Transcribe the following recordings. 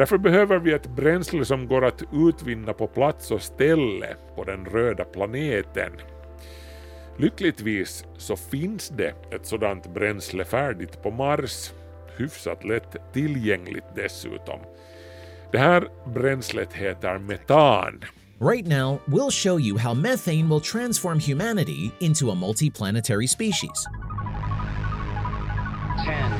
Därför behöver vi ett bränsle som går att utvinna på plats och ställe på den röda planeten. Lyckligtvis så finns det ett sådant bränsle färdigt på Mars, hyfsat lätt tillgängligt dessutom. Det här bränslet heter metan. Right now, we'll show you how methane will transform humanity into a multiplanetary species. 10, 9, 8,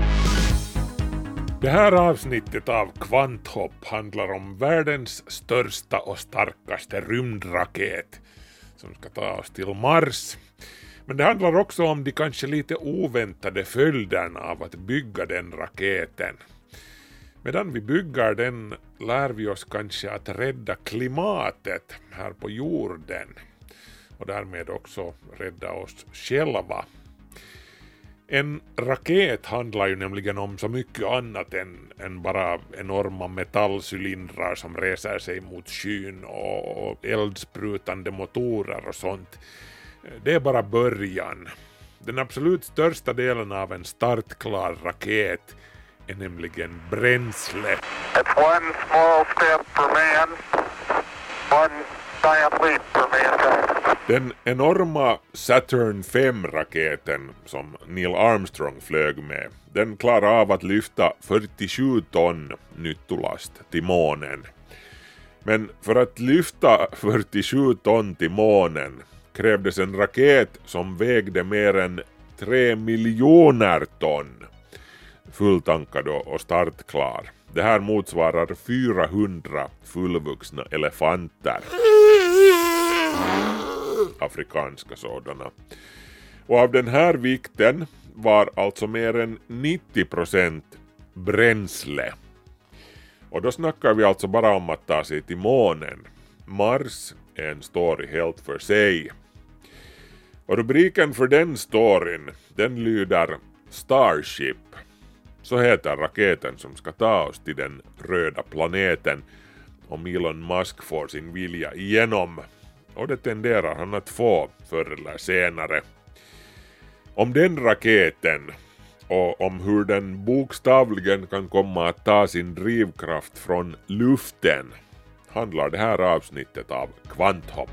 Det här avsnittet av Kvanthopp handlar om världens största och starkaste rymdraket som ska ta oss till Mars. Men det handlar också om de kanske lite oväntade följderna av att bygga den raketen. Medan vi bygger den lär vi oss kanske att rädda klimatet här på jorden och därmed också rädda oss själva. En raket handlar ju nämligen om så mycket annat än, än bara enorma metallcylindrar som reser sig mot skyn och eldsprutande motorer och sånt. Det är bara början. Den absolut största delen av en startklar raket är nämligen bränsle. It's one small step for man, one giant leap for mankind. Den enorma Saturn 5-raketen som Neil Armstrong flög med, den klarar av att lyfta 47 ton nyttolast till månen. Men för att lyfta 47 ton till månen krävdes en raket som vägde mer än 3 miljoner ton fulltankad och och startklar. Det här motsvarar 400 fullvuxna elefanter. Afrikanska sådana. Och av den här vikten var alltså mer än 90 procent bränsle. Och då snackar vi alltså bara om att ta sig till månen. Mars är en story helt för sig. Och rubriken för den storyn, den lyder Starship. Så heter raketen som ska ta oss till den röda planeten om Elon Musk får sin vilja igenom. Och det tenderar han att få förr eller senare. Om den raketen och om hur den bokstavligen kan komma att ta sin drivkraft från luften handlar det här avsnittet av Kvanthopp.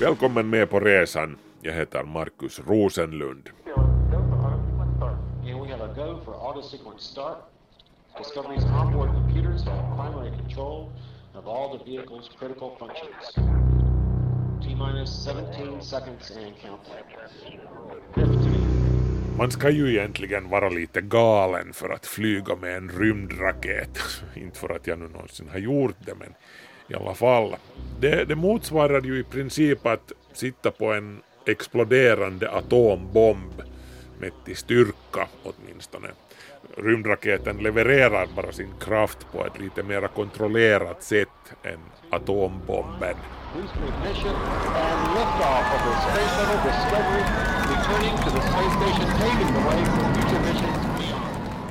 Välkommen med på resan. Jag heter Markus Rosenlund. Discovery's onboard computers have primary control of all the vehicle's critical functions. T minus 17 seconds and counting. 15, Man ska ju egentligen vara lite galen för att flyga med en rymdraket. Inte för att jag nu någonsin har gjort det, men i alla fall. Det, det motsvarar ju i princip att sitta på en exploderande atombomb mätt i styrka åtminstone. Rymdraketen levererar bara sin kraft på ett lite mer kontrollerat sätt än atombomben.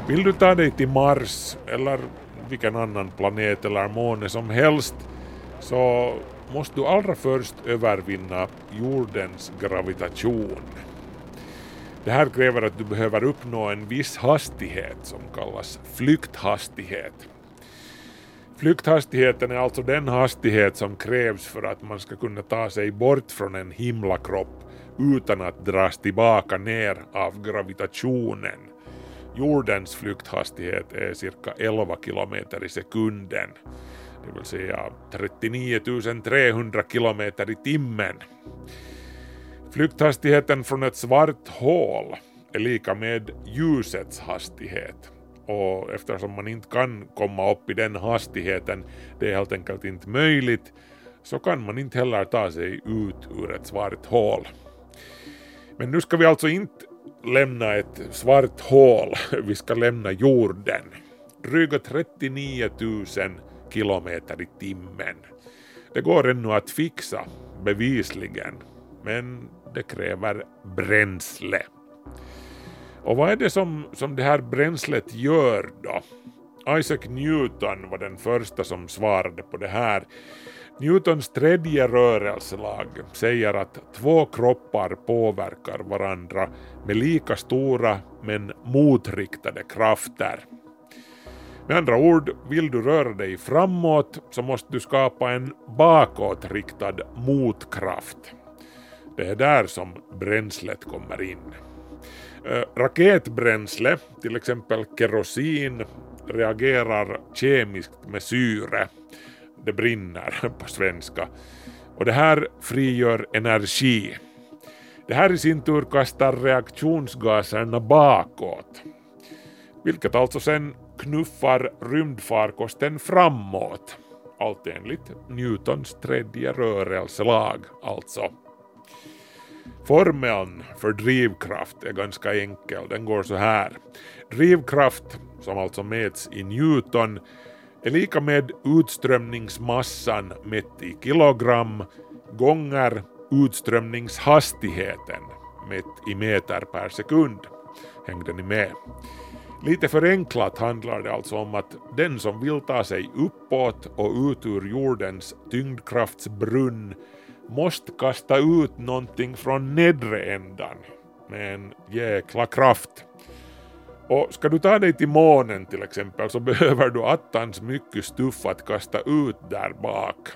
Vill du ta dig till Mars eller vilken annan planet eller måne som helst så måste du allra först övervinna jordens gravitation. Det här kräver att du behöver uppnå en viss hastighet som kallas flykthastighet. Flykthastigheten är alltså den hastighet som krävs för att man ska kunna ta sig bort från en himlakropp utan att dras tillbaka ner av gravitationen. Jordens flykthastighet är cirka 11 kilometer i sekunden, det vill säga 39 300 kilometer i timmen. Flykthastigheten från ett svart hål är lika med ljusets hastighet. Och eftersom man inte kan komma upp i den hastigheten, det är helt enkelt inte möjligt, så kan man inte heller ta sig ut ur ett svart hål. Men nu ska vi alltså inte lämna ett svart hål, vi ska lämna jorden. Dryga 39 000 kilometer i timmen. Det går ännu att fixa, bevisligen, men det kräver bränsle. Och vad är det som, som det här bränslet gör då? Isaac Newton var den första som svarade på det här. Newtons tredje rörelselag säger att två kroppar påverkar varandra med lika stora men motriktade krafter. Med andra ord, vill du röra dig framåt så måste du skapa en bakåtriktad motkraft. Det är där som bränslet kommer in. Eh, raketbränsle, till exempel kerosin, reagerar kemiskt med syre. Det brinner på svenska. Och det här frigör energi. Det här i sin tur kastar reaktionsgaserna bakåt. Vilket alltså sen knuffar rymdfarkosten framåt. Allt enligt Newtons tredje rörelselag alltså. Formeln för drivkraft är ganska enkel, den går så här. Drivkraft, som alltså mäts i Newton, är lika med utströmningsmassan mätt i kilogram gånger utströmningshastigheten mätt i meter per sekund. Hängde ni med? Lite förenklat handlar det alltså om att den som vill ta sig uppåt och ut ur jordens tyngdkraftsbrunn måste kasta ut någonting från nedre ändan med en jäkla kraft. Och ska du ta dig till månen till exempel så behöver du attans mycket stuff att kasta ut där bak.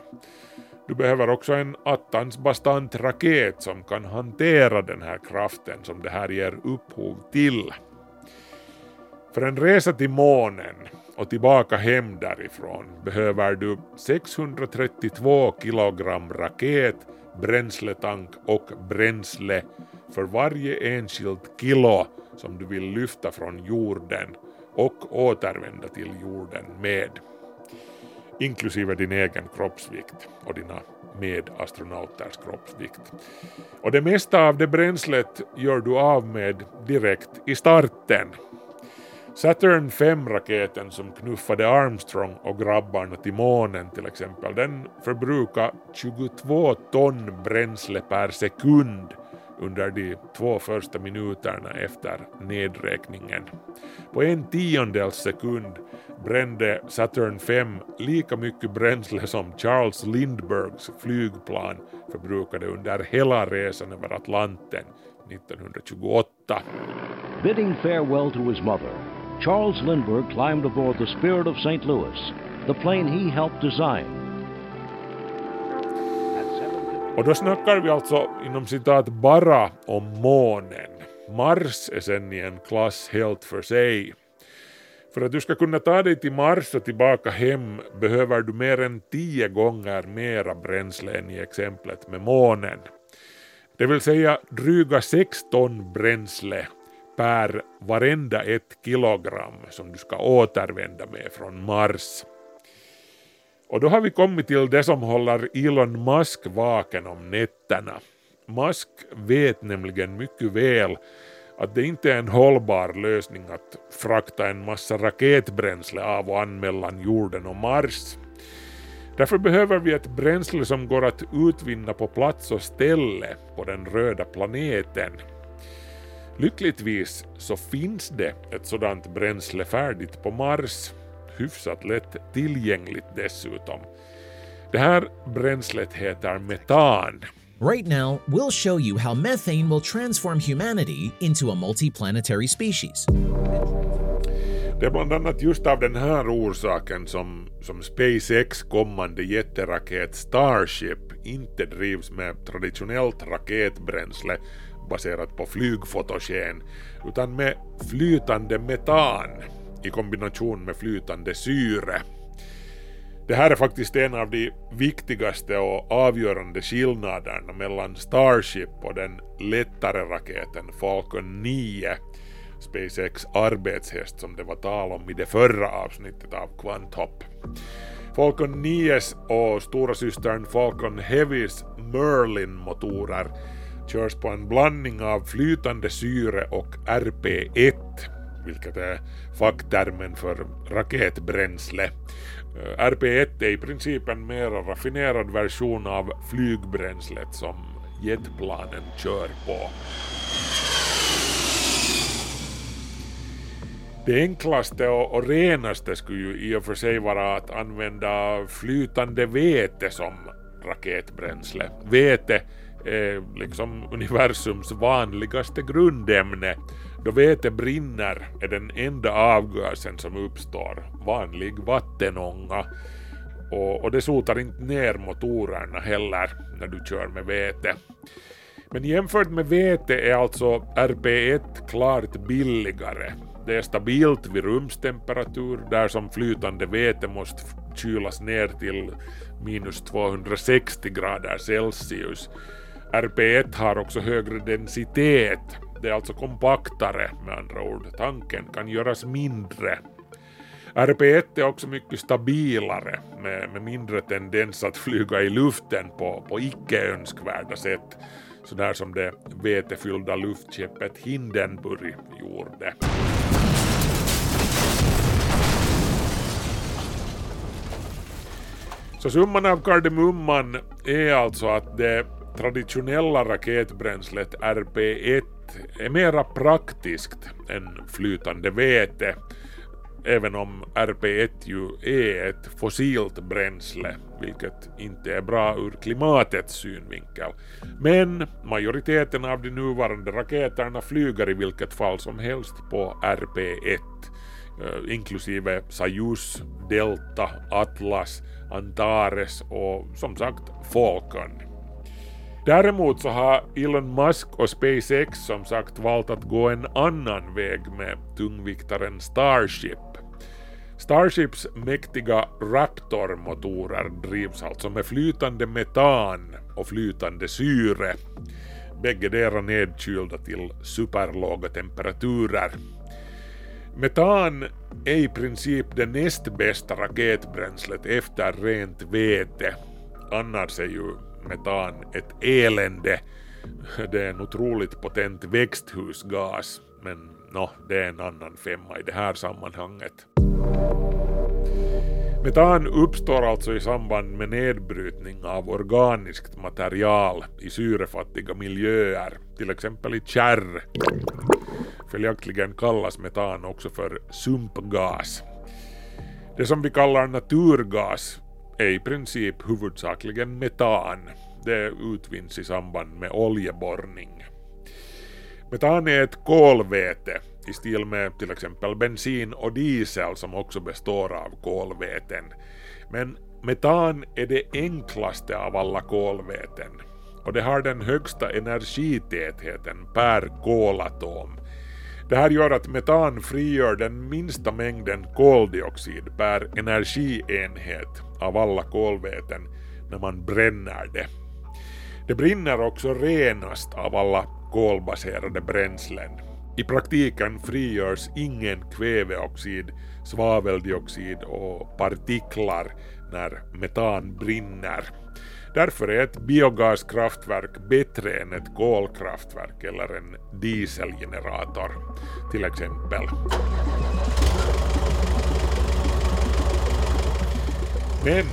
Du behöver också en attans bastant raket som kan hantera den här kraften som det här ger upphov till. För en resa till månen och tillbaka hem därifrån behöver du 632 kilogram raket, bränsletank och bränsle för varje enskilt kilo som du vill lyfta från jorden och återvända till jorden med. Inklusive din egen kroppsvikt och dina medastronauters kroppsvikt. Och det mesta av det bränslet gör du av med direkt i starten Saturn 5-raketen som knuffade Armstrong och grabbarna till månen till exempel, den förbrukar 22 ton bränsle per sekund under de två första minuterna efter nedräkningen. På en tiondels sekund brände Saturn 5 lika mycket bränsle som Charles Lindberghs flygplan förbrukade under hela resan över Atlanten 1928. Bidding farewell to his mother, Charles Lindbergh climbed aboard the Spirit of St. Louis, the plane he helped design. Och då snackar vi alltså inom citat bara om månen. Mars är sen i en klass helt för sig. För att du ska kunna ta dig till Mars och tillbaka hem behöver du mer än tio gånger mera bränsle än i exemplet med månen. Det vill säga dryga sex ton bränsle per varenda ett kilogram som du ska återvända med från Mars. Och då har vi kommit till det som håller Elon Musk vaken om nätterna. Musk vet nämligen mycket väl att det inte är en hållbar lösning att frakta en massa raketbränsle av och an mellan jorden och Mars. Därför behöver vi ett bränsle som går att utvinna på plats och ställe på den röda planeten. Lyckligtvis så finns det ett sådant bränsle färdigt på Mars, hyfsat lätt tillgängligt dessutom. Det här bränslet heter metan. Right now, we'll show you how methane will transform humanity into a multiplanetary species. Det är bland annat just av den här orsaken som, som SpaceX kommande jätteraket Starship inte drivs med traditionellt raketbränsle baserat på flygfotogen utan med flytande metan i kombination med flytande syre. Det här är faktiskt en av de viktigaste och avgörande skillnaderna mellan Starship och den lättare raketen Falcon 9, SpaceX arbetshäst som det var tal om i det förra avsnittet av Kvanthopp. Falcon 9 och stora systern Falcon Heavys Merlin-motorer körs på en blandning av flytande syre och RP1, vilket är facktermen för raketbränsle. Eh, RP1 är i princip en mer raffinerad version av flygbränslet som jetplanen kör på. Det enklaste och, och renaste skulle ju i och för sig vara att använda flytande vete som raketbränsle. Vete är liksom universums vanligaste grundämne. Då vete brinner är den enda avgasen som uppstår vanlig vattenånga. Och, och det sotar inte ner motorerna heller när du kör med vete. Men jämfört med vete är alltså RP1 klart billigare. Det är stabilt vid rumstemperatur där som flytande vete måste kylas ner till minus 260 grader Celsius. RP1 har också högre densitet. Det är alltså kompaktare med andra ord. Tanken kan göras mindre. RP1 är också mycket stabilare med, med mindre tendens att flyga i luften på, på icke önskvärda sätt. Sådär som det vetefyllda luftskeppet Hindenburg gjorde. Så summan av kardemumman är alltså att det traditionella raketbränslet RP1 är mera praktiskt än flytande vete, även om RP1 ju är ett fossilt bränsle, vilket inte är bra ur klimatets synvinkel. Men majoriteten av de nuvarande raketerna flyger i vilket fall som helst på RP1, eh, inklusive Soyuz, Delta, Atlas, Antares och som sagt Falcon. Däremot så har Elon Musk och SpaceX som sagt valt att gå en annan väg med tungviktaren Starship. Starships mäktiga Raptor-motorer drivs alltså med flytande metan och flytande syre, bäggedera nedkylda till superlåga temperaturer. Metan är i princip det näst bästa raketbränslet efter rent vete. Annars är ju metan ett elände. Det är en otroligt potent växthusgas, men no, det är en annan femma i det här sammanhanget. Metan uppstår alltså i samband med nedbrytning av organiskt material i syrefattiga miljöer, till exempel i kärr. Följaktligen kallas metan också för sumpgas. Det som vi kallar naturgas är i princip huvudsakligen metan. Det utvinns i samband med oljeborrning. Metan är ett kolväte i stil med till exempel bensin och diesel som också består av kolväten. Men metan är det enklaste av alla kolväten och det har den högsta energitätheten per kolatom. Det här gör att metan frigör den minsta mängden koldioxid per energienhet av alla kolväten när man bränner det. Det brinner också renast av alla kolbaserade bränslen. I praktiken frigörs ingen kväveoxid, svaveldioxid och partiklar när metan brinner. Därför är ett biogaskraftverk bättre än ett kolkraftverk eller en dieselgenerator till exempel. Men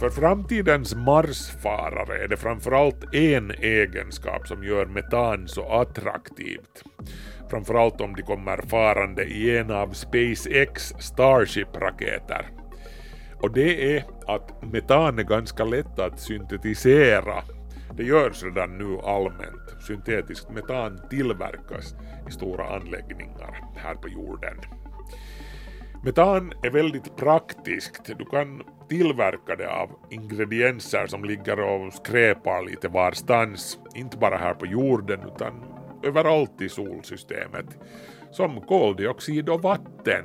för framtidens Marsfarare är det framförallt en egenskap som gör metan så attraktivt. Framförallt om de kommer farande i en av SpaceX Starship-raketer. Och det är att metan är ganska lätt att syntetisera. Det görs redan nu allmänt. Syntetiskt metan tillverkas i stora anläggningar här på jorden. Metan är väldigt praktiskt. Du kan tillverka det av ingredienser som ligger och skräpar lite varstans. Inte bara här på jorden utan överallt i solsystemet. Som koldioxid och vatten.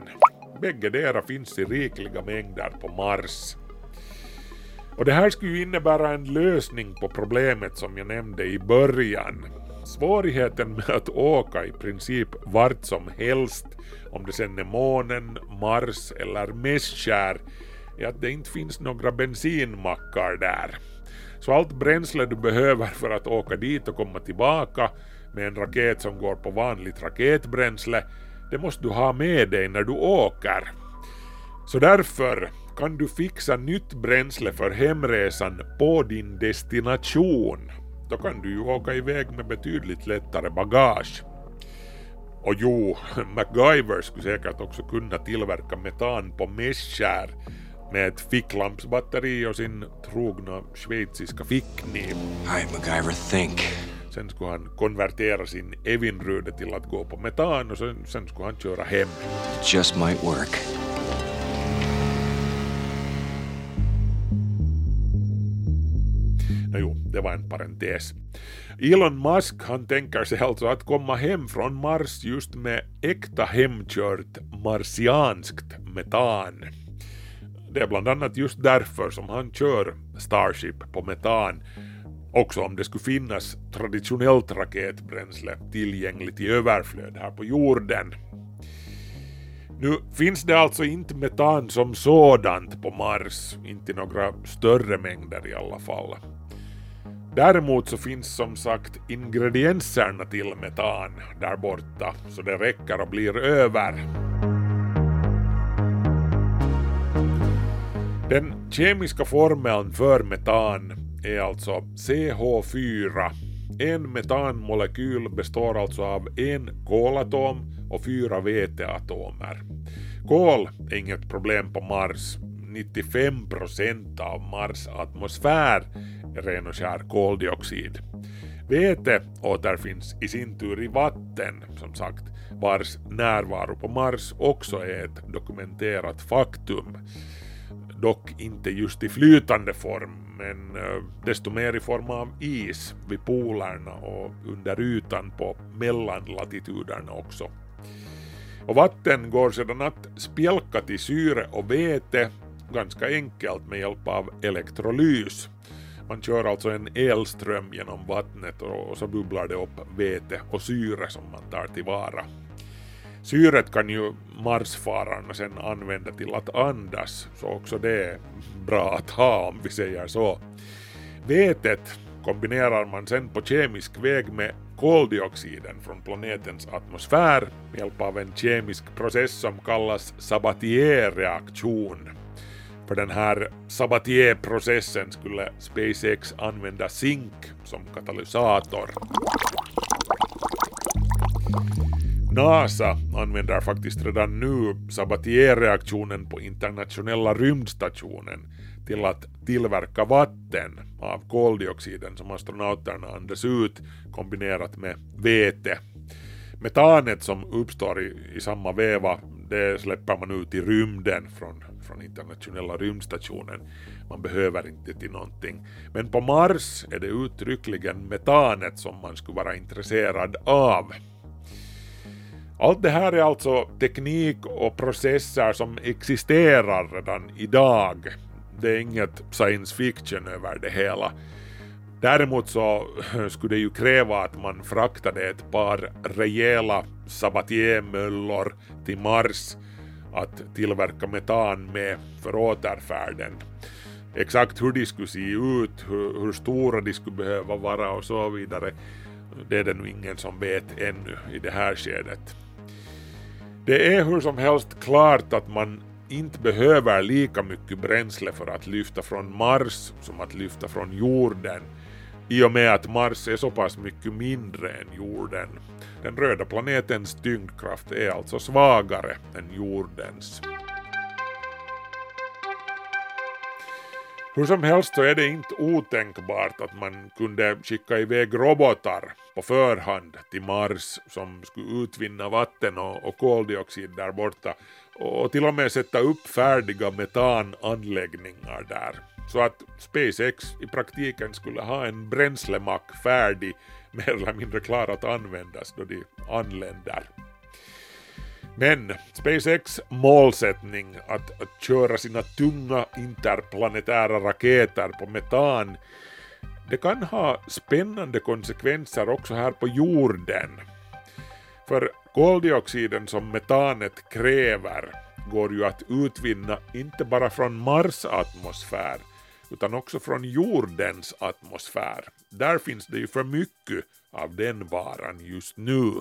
Bäggedera finns i rikliga mängder på Mars. Och det här skulle ju innebära en lösning på problemet som jag nämnde i början. Svårigheten med att åka i princip vart som helst, om det sen är månen, Mars eller Mässkär, är att det inte finns några bensinmackar där. Så allt bränsle du behöver för att åka dit och komma tillbaka med en raket som går på vanligt raketbränsle, det måste du ha med dig när du åker. Så därför kan du fixa nytt bränsle för hemresan på din destination. Då kan du ju åka iväg med betydligt lättare bagage. Och jo, MacGyver skulle säkert också kunna tillverka metan på mässkär med ett ficklampsbatteri och sin trogna schweiziska fickkniv. Alright, MacGyver, think. Sen skulle han konvertera sin Evinrude till att gå på metan och sen, sen skulle han köra hem. It just might work. Nå jo, det var en parentes. Elon Musk han tänker sig alltså att komma hem från Mars just med äkta hemkört marsianskt metan. Det är bland annat just därför som han kör Starship på metan, också om det skulle finnas traditionellt raketbränsle tillgängligt i överflöd här på jorden. Nu finns det alltså inte metan som sådant på Mars, inte i några större mängder i alla fall. Däremot så finns som sagt ingredienserna till metan där borta, så det räcker och blir över. Den kemiska formeln för metan är alltså CH4. En metanmolekyl består alltså av en kolatom och fyra veteatomer. Kol är inget problem på Mars. 95% av Mars atmosfär är ren och skär koldioxid. Vete återfinns i sin tur i vatten, som sagt, vars närvaro på Mars också är ett dokumenterat faktum. Dock inte just i flytande form, men eh, desto mer i form av is vid polerna och under ytan på mellanlatituderna också. Och vatten går sedan att spjälka till syre och vete ganska enkelt med hjälp av elektrolys. Man kör alltså en elström genom vattnet och så bubblar det upp vete och syre som man tar tillvara. Syret kan ju marsfararna sen använda till att andas, så också det är bra att ha om vi säger så. Vetet kombinerar man sen på kemisk väg med koldioxiden från planetens atmosfär med hjälp av en kemisk process som kallas Sabatier-reaktion. För den här Sabatier-processen skulle SpaceX använda zink som katalysator. NASA använder faktiskt redan nu Sabatier-reaktionen på internationella rymdstationen till att tillverka vatten av koldioxiden som astronauterna andas ut kombinerat med vete. Metanet som uppstår i, i samma veva det släpper man ut i rymden från, från internationella rymdstationen. Man behöver inte till någonting. Men på Mars är det uttryckligen metanet som man skulle vara intresserad av. Allt det här är alltså teknik och processer som existerar redan idag. Det är inget science fiction över det hela. Däremot så skulle det ju kräva att man fraktade ett par rejäla sabatiermöllor till Mars att tillverka metan med för återfärden. Exakt hur de skulle se ut, hur, hur stora de skulle behöva vara och så vidare, det är det nog ingen som vet ännu i det här skedet. Det är hur som helst klart att man inte behöver lika mycket bränsle för att lyfta från Mars som att lyfta från jorden i och med att Mars är så pass mycket mindre än jorden. Den röda planetens tyngdkraft är alltså svagare än jordens. Hur som helst så är det inte otänkbart att man kunde skicka iväg robotar på förhand till Mars som skulle utvinna vatten och, och koldioxid där borta och till och med sätta upp färdiga metananläggningar där. Så att SpaceX i praktiken skulle ha en bränslemack färdig mer eller mindre klar att användas då de anländer. Men SpaceX målsättning att, att köra sina tunga interplanetära raketer på metan det kan ha spännande konsekvenser också här på jorden. För koldioxiden som metanet kräver går ju att utvinna inte bara från Mars atmosfär utan också från jordens atmosfär. Där finns det ju för mycket av den varan just nu.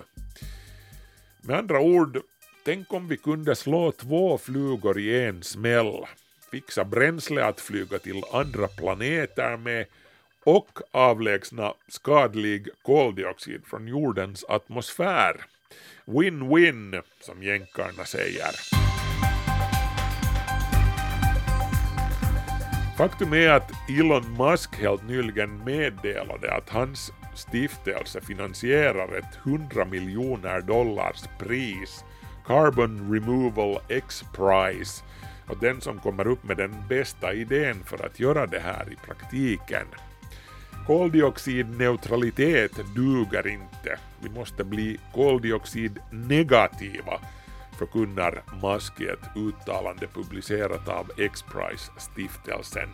Med andra ord, tänk om vi kunde slå två flugor i en smäll, fixa bränsle att flyga till andra planeter med och avlägsna skadlig koldioxid från jordens atmosfär. Win-win, som jänkarna säger. Faktum är att Elon Musk helt nyligen meddelade att hans stiftelse finansierar ett 100 miljoner dollars pris, Carbon Removal X-Prize, och den som kommer upp med den bästa idén för att göra det här i praktiken. Koldioxidneutralitet duger inte. Vi måste bli koldioxidnegativa, förkunnar Musk i ett uttalande publicerat av X-Prize-stiftelsen.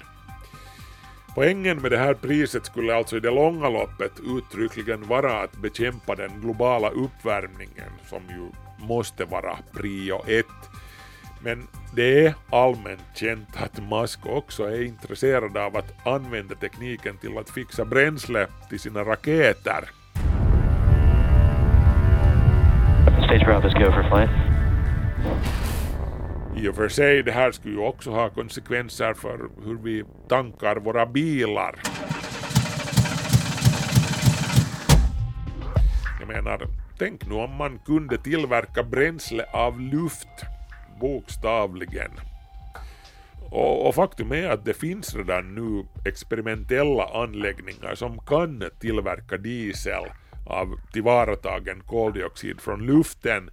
Poängen med det här priset skulle alltså i det långa loppet uttryckligen vara att bekämpa den globala uppvärmningen som ju måste vara prio ett. Men det är allmänt känt att Musk också är intresserad av att använda tekniken till att fixa bränsle till sina raketer. I och för sig, det här skulle ju också ha konsekvenser för hur vi tankar våra bilar. Jag menar, tänk nu om man kunde tillverka bränsle av luft, bokstavligen. Och, och faktum är att det finns redan nu experimentella anläggningar som kan tillverka diesel av tillvaratagen koldioxid från luften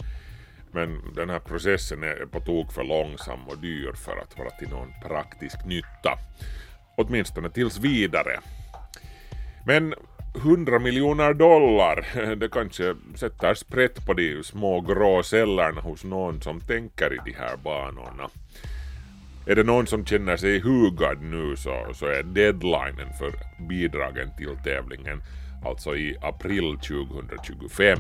men den här processen är på tok för långsam och dyr för att vara till någon praktisk nytta. Åtminstone tills vidare. Men 100 miljoner dollar, det kanske sätter sprätt på de små grå cellerna hos någon som tänker i de här banorna. Är det någon som känner sig hugad nu så, så är deadlinen för bidragen till tävlingen alltså i april 2025.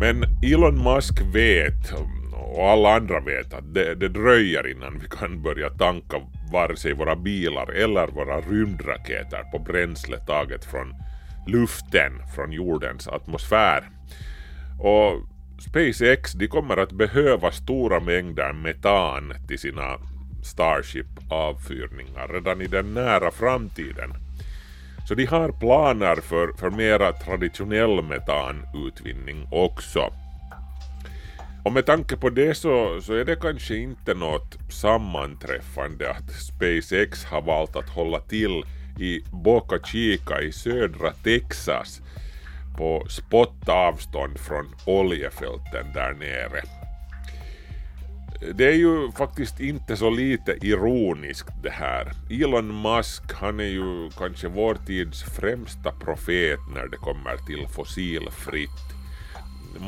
Men Elon Musk vet, och alla andra vet, att det, det dröjer innan vi kan börja tanka vare sig våra bilar eller våra rymdraketer på bränsle taget från luften, från jordens atmosfär. Och SpaceX de kommer att behöva stora mängder metan till sina Starship-avfyrningar redan i den nära framtiden. Så de har planer för, för mera traditionell metanutvinning också. Och med tanke på det så, så är det kanske inte något sammanträffande att SpaceX har valt att hålla till i Boca Chica i södra Texas på spottavstånd från oljefälten där nere. Det är ju faktiskt inte så lite ironiskt det här. Elon Musk, han är ju kanske vår tids främsta profet när det kommer till fossilfritt.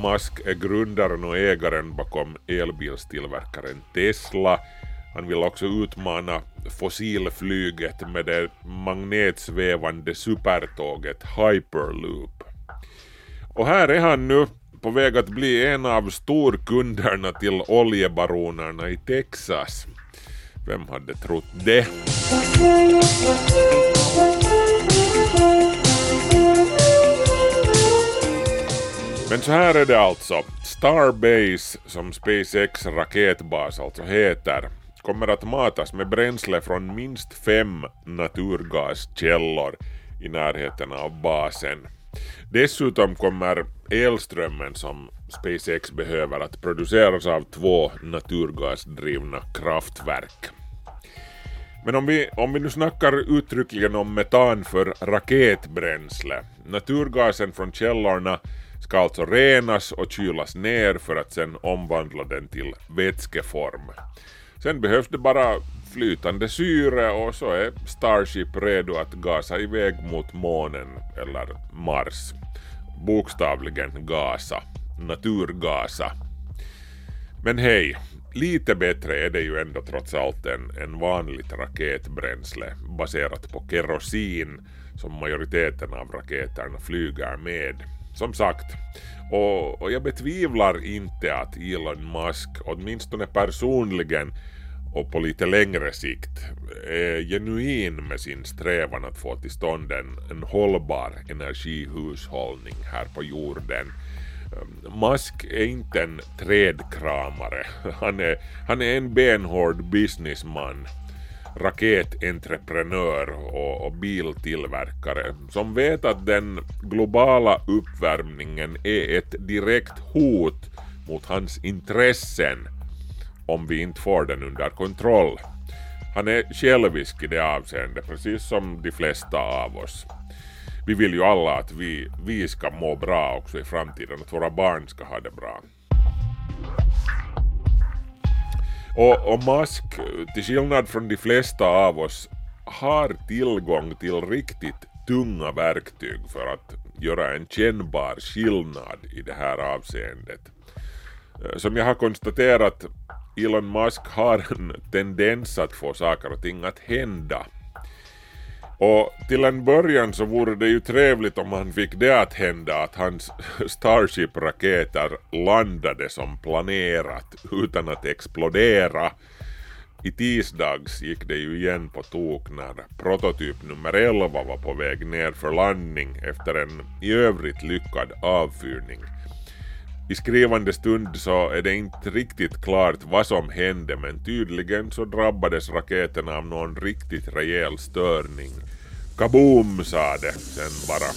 Musk är grundaren och ägaren bakom elbilstillverkaren Tesla. Han vill också utmana fossilflyget med det magnetsvävande supertåget Hyperloop. Och här är han nu på väg att bli en av storkunderna till oljebaronerna i Texas. Vem hade trott det? Men så här är det alltså. Starbase, som SpaceX raketbas alltså heter, kommer att matas med bränsle från minst fem naturgaskällor i närheten av basen. Dessutom kommer elströmmen som SpaceX behöver att produceras av två naturgasdrivna kraftverk. Men om vi, om vi nu snackar uttryckligen om metan för raketbränsle, naturgasen från källorna ska alltså renas och kylas ner för att sen omvandla den till vätskeform. Sen behövs det bara flytande syre och så är Starship redo att gasa iväg mot månen eller Mars. Bokstavligen gasa, naturgasa. Men hej, lite bättre är det ju ändå trots allt än, än vanligt raketbränsle baserat på kerosin som majoriteten av raketerna flyger med som sagt, och, och jag betvivlar inte att Elon Musk, åtminstone personligen och på lite längre sikt, är genuin med sin strävan att få till stånd en, en hållbar energihushållning här på jorden. Ehm, Musk är inte en trädkramare, han är, han är en benhård businessman raketentreprenör och, och biltillverkare som vet att den globala uppvärmningen är ett direkt hot mot hans intressen om vi inte får den under kontroll. Han är självisk i det avseendet, precis som de flesta av oss. Vi vill ju alla att vi, vi ska må bra också i framtiden, att våra barn ska ha det bra. Och, och Musk, till skillnad från de flesta av oss, har tillgång till riktigt tunga verktyg för att göra en kännbar skillnad i det här avseendet. Eh, som jag har konstaterat, Elon Musk har en tendens att få saker och ting att hända och till en början så vore det ju trevligt om han fick det att hända att hans Starship-raketer landade som planerat utan att explodera. I tisdags gick det ju igen på tok när prototyp nummer 11 var på väg ner för landning efter en i övrigt lyckad avfyrning. I skrivande stund så är det inte riktigt klart vad som hände men tydligen så drabbades raketen av någon riktigt rejäl störning. Kaboom sa det sen bara.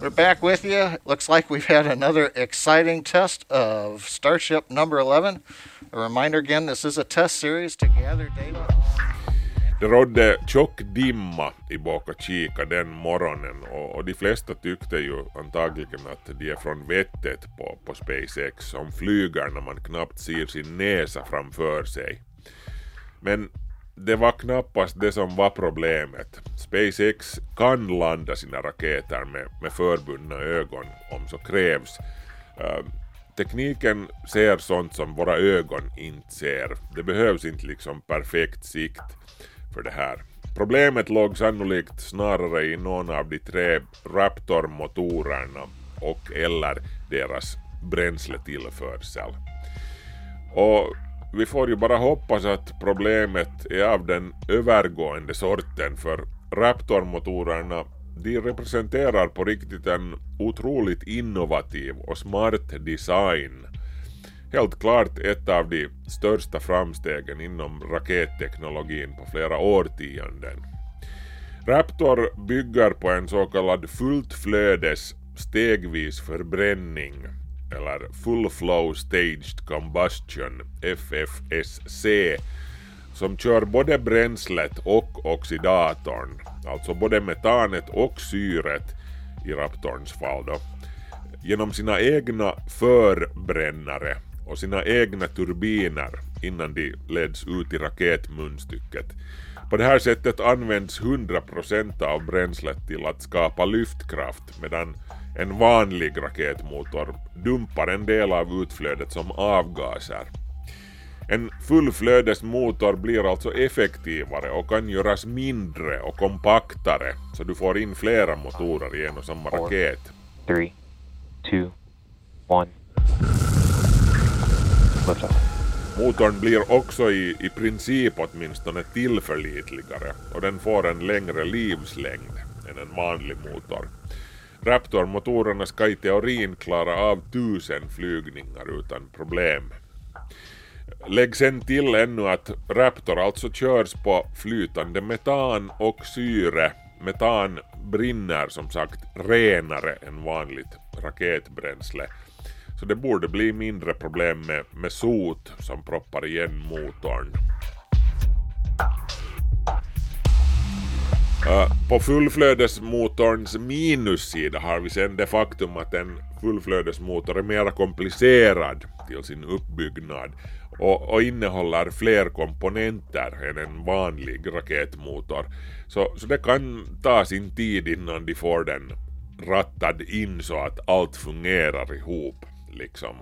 We're back with you. Looks like we've had another exciting test of Starship number 11. A reminder again, this is a test series to gather data det rådde tjock dimma i Boka Chica den morgonen och, och de flesta tyckte ju antagligen att de är från vettet på, på SpaceX som flyger när man knappt ser sin näsa framför sig. Men det var knappast det som var problemet. SpaceX kan landa sina raketer med, med förbundna ögon om så krävs. Uh, tekniken ser sånt som våra ögon inte ser. Det behövs inte liksom perfekt sikt för det här. Problemet låg sannolikt snarare i någon av de tre Raptor-motorerna och eller deras bränsletillförsel. Och vi får ju bara hoppas att problemet är av den övergående sorten för Raptor-motorerna de representerar på riktigt en otroligt innovativ och smart design. Helt klart ett av de största framstegen inom raketteknologin på flera årtionden. Raptor bygger på en så kallad fullt flödes stegvis förbränning eller Full Flow Staged Combustion, FFSC, som kör både bränslet och oxidatorn, alltså både metanet och syret i Raptorns fall då, genom sina egna förbrännare och sina egna turbiner innan de leds ut i raketmunstycket. På det här sättet används 100% av bränslet till att skapa lyftkraft medan en vanlig raketmotor dumpar en del av utflödet som avgaser. En fullflödesmotor blir alltså effektivare och kan göras mindre och kompaktare så du får in flera motorer i en och samma raket. Three, two, one bättre. Motorn blir också i, i princip åtminstone tillförlitligare och den får en längre livslängd än en vanlig motor. Raptor-motorerna ska i teorin klara av tusen flygningar utan problem. Lägg sen till ännu att Raptor alltså körs på flytande metan och syre. Metan brinner som sagt renare än vanligt raketbränsle. Så det borde bli mindre problem med, med sot som proppar igen motorn. Uh, på fullflödesmotorns minussida har vi sen det faktum att en fullflödesmotor är mer komplicerad till sin uppbyggnad och, och innehåller fler komponenter än en vanlig raketmotor. Så, så det kan ta sin tid innan de får den rattad in så att allt fungerar ihop liksom.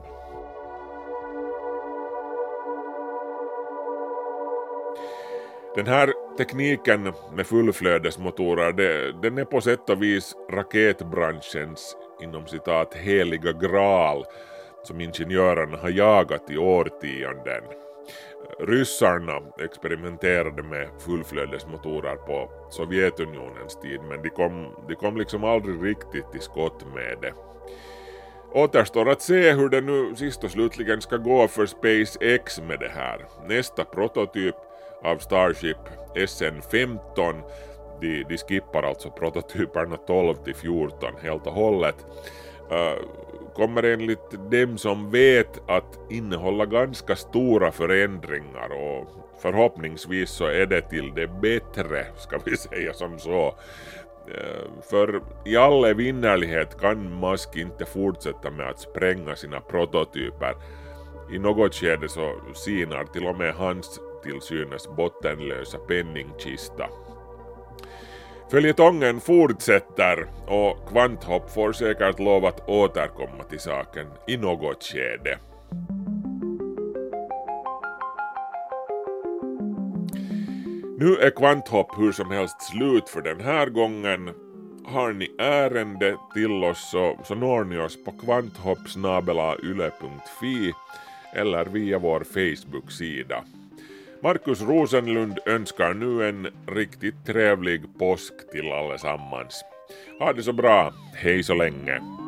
Den här tekniken med fullflödesmotorer, det, den är på sätt och vis raketbranschens inom citat heliga graal som ingenjörerna har jagat i årtionden. Ryssarna experimenterade med fullflödesmotorer på Sovjetunionens tid men de kom, de kom liksom aldrig riktigt till skott med det. Återstår att se hur det nu sist och slutligen ska gå för SpaceX med det här. Nästa prototyp av Starship SN-15 de, de skippar alltså prototyperna 12 till 14 helt och hållet. Uh, kommer enligt dem som vet att innehålla ganska stora förändringar och förhoppningsvis så är det till det bättre, ska vi säga som så. Eh, för i all evinnerlighet kan Musk inte fortsätta med att spränga sina prototyper. I något skede så sinar till och med hans till synes bottenlösa penningkista. Följetongen fortsätter och Kvanthopp får säkert lov att återkomma till saken i något skede. Nu är Kvanthopp hur som helst slut för den här gången. Har ni ärende till oss så, så når ni oss på kvanthoppsnabelayle.fi eller via vår Facebook-sida. Markus Rosenlund önskar nu en riktigt trevlig påsk till allesammans. Ha det så bra, hej så länge!